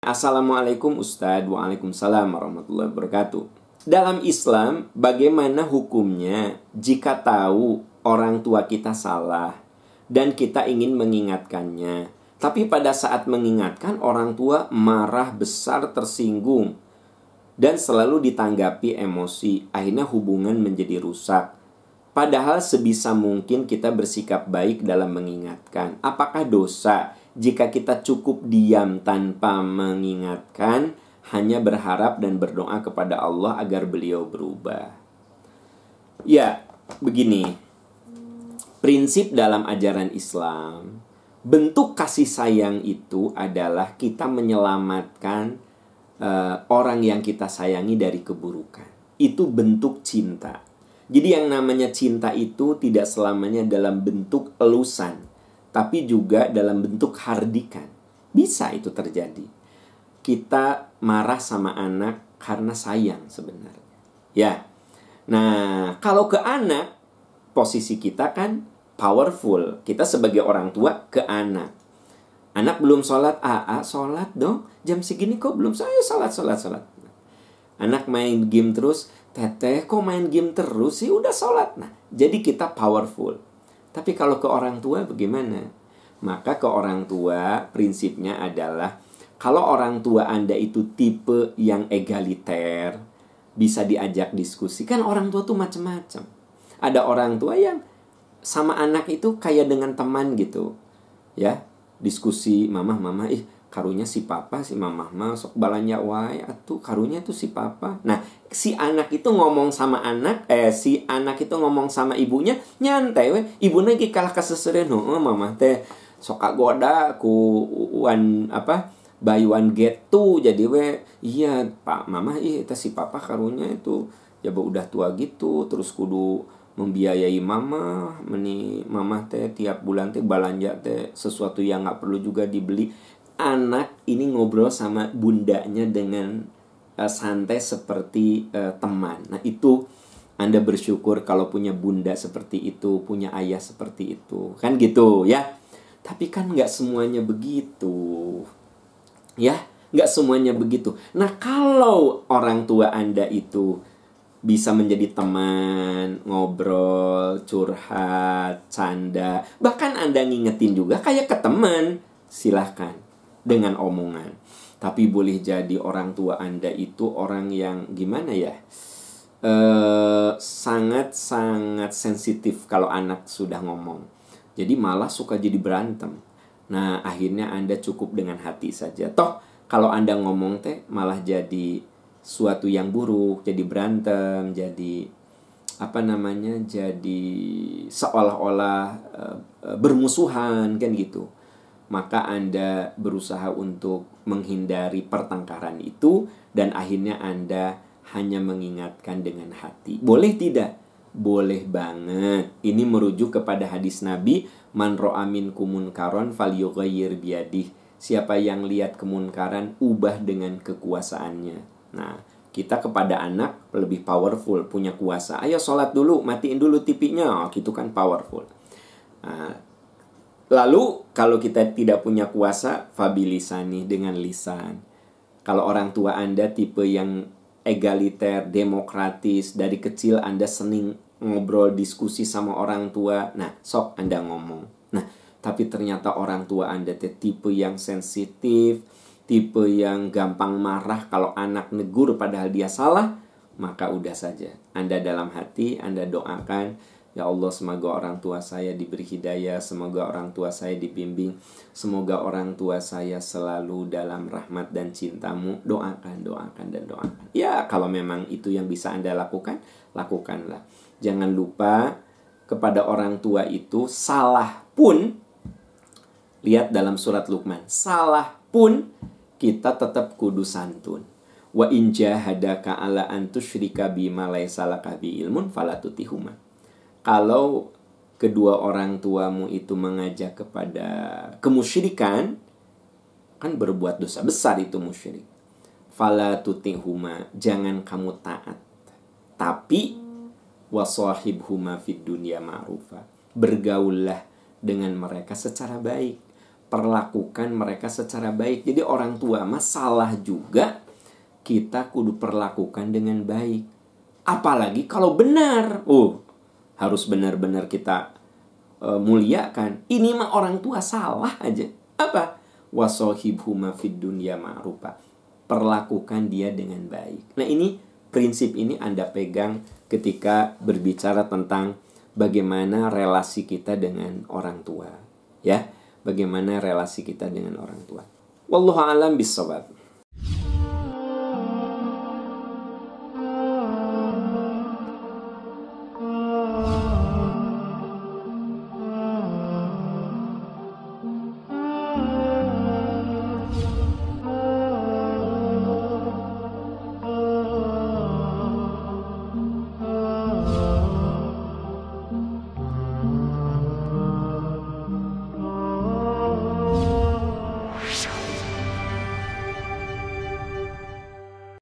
Assalamualaikum Ustadz. Waalaikumsalam warahmatullahi wabarakatuh. Dalam Islam bagaimana hukumnya jika tahu orang tua kita salah Dan kita ingin mengingatkannya? Tapi pada saat mengingatkan orang tua marah besar tersinggung Dan selalu ditanggapi emosi. Akhirnya hubungan menjadi rusak. Padahal sebisa mungkin kita bersikap baik dalam mengingatkan. Apakah dosa jika kita cukup diam tanpa mengingatkan, hanya berharap dan berdoa kepada Allah agar beliau berubah. Ya, begini. Prinsip dalam ajaran Islam, bentuk kasih sayang itu adalah kita menyelamatkan uh, orang yang kita sayangi dari keburukan. Itu bentuk cinta. Jadi yang namanya cinta itu tidak selamanya dalam bentuk elusan tapi juga dalam bentuk hardikan. Bisa itu terjadi. Kita marah sama anak karena sayang sebenarnya. Ya. Nah, kalau ke anak, posisi kita kan powerful. Kita sebagai orang tua ke anak. Anak belum sholat, ah sholat dong. Jam segini kok belum saya sholat, sholat, sholat. Anak main game terus, teteh kok main game terus sih udah sholat. Nah, jadi kita powerful tapi kalau ke orang tua bagaimana? Maka ke orang tua prinsipnya adalah kalau orang tua Anda itu tipe yang egaliter, bisa diajak diskusi. Kan orang tua tuh macam-macam. Ada orang tua yang sama anak itu kayak dengan teman gitu. Ya, diskusi mama mama ih karunya si papa si mama mah sok balanya wae atuh karunya tuh si papa. Nah si anak itu ngomong sama anak eh si anak itu ngomong sama ibunya nyantai we ibunya lagi kalah keseseren oh mama teh sok goda ku wan apa buy one get two. Jadi we iya pak mama ih itu si papa karunya itu ya udah tua gitu terus kudu membiayai mama meni mama teh tiap bulan teh belanja teh sesuatu yang nggak perlu juga dibeli anak ini ngobrol sama bundanya dengan uh, santai seperti uh, teman. Nah, itu Anda bersyukur kalau punya bunda seperti itu, punya ayah seperti itu. Kan gitu ya. Tapi kan nggak semuanya begitu. Ya, nggak semuanya begitu. Nah, kalau orang tua Anda itu bisa menjadi teman, ngobrol, curhat, canda, bahkan Anda ngingetin juga kayak ke teman, silahkan dengan omongan. Tapi boleh jadi orang tua Anda itu orang yang gimana ya? sangat-sangat eh, sensitif kalau anak sudah ngomong. Jadi malah suka jadi berantem. Nah, akhirnya Anda cukup dengan hati saja. Toh, kalau Anda ngomong teh malah jadi suatu yang buruk, jadi berantem, jadi apa namanya? jadi seolah-olah uh, bermusuhan kan gitu maka Anda berusaha untuk menghindari pertengkaran itu dan akhirnya Anda hanya mengingatkan dengan hati. Boleh tidak? Boleh banget. Ini merujuk kepada hadis Nabi, "Man ro'amin kumunkaron fal biadih." Siapa yang lihat kemunkaran, ubah dengan kekuasaannya. Nah, kita kepada anak lebih powerful, punya kuasa. Ayo sholat dulu, matiin dulu tipinya. Oh, gitu kan powerful. Nah, Lalu kalau kita tidak punya kuasa, fabilisani dengan lisan. Kalau orang tua Anda tipe yang egaliter, demokratis, dari kecil Anda senang ngobrol diskusi sama orang tua, nah sok Anda ngomong. Nah, tapi ternyata orang tua Anda tipe yang sensitif, tipe yang gampang marah kalau anak negur padahal dia salah, maka udah saja. Anda dalam hati, Anda doakan Ya Allah semoga orang tua saya diberi hidayah Semoga orang tua saya dibimbing Semoga orang tua saya selalu dalam rahmat dan cintamu. Doakan, doakan, dan doakan. Ya kalau memang itu yang bisa Anda lakukan Lakukanlah. Jangan lupa kepada orang tua itu Salah pun Lihat dalam surat Luqman Salah pun kita tetap kudu santun. Wa in jahadaka ala an tusyrika bima laisa bi ilmun falatutihuma kalau kedua orang tuamu itu mengajak kepada kemusyrikan kan berbuat dosa besar itu musyrik fala tutihuma jangan kamu taat tapi wasahibhuma fid dunya ma'rufa bergaullah dengan mereka secara baik perlakukan mereka secara baik. Jadi orang tua masalah juga kita kudu perlakukan dengan baik. Apalagi kalau benar. Oh, harus benar-benar kita uh, muliakan. Ini mah orang tua salah aja. Apa? Wasohibhuma fid dunya ma'rufa. Perlakukan dia dengan baik. Nah, ini prinsip ini Anda pegang ketika berbicara tentang bagaimana relasi kita dengan orang tua. Ya, bagaimana relasi kita dengan orang tua. Wallahu alam bisawab.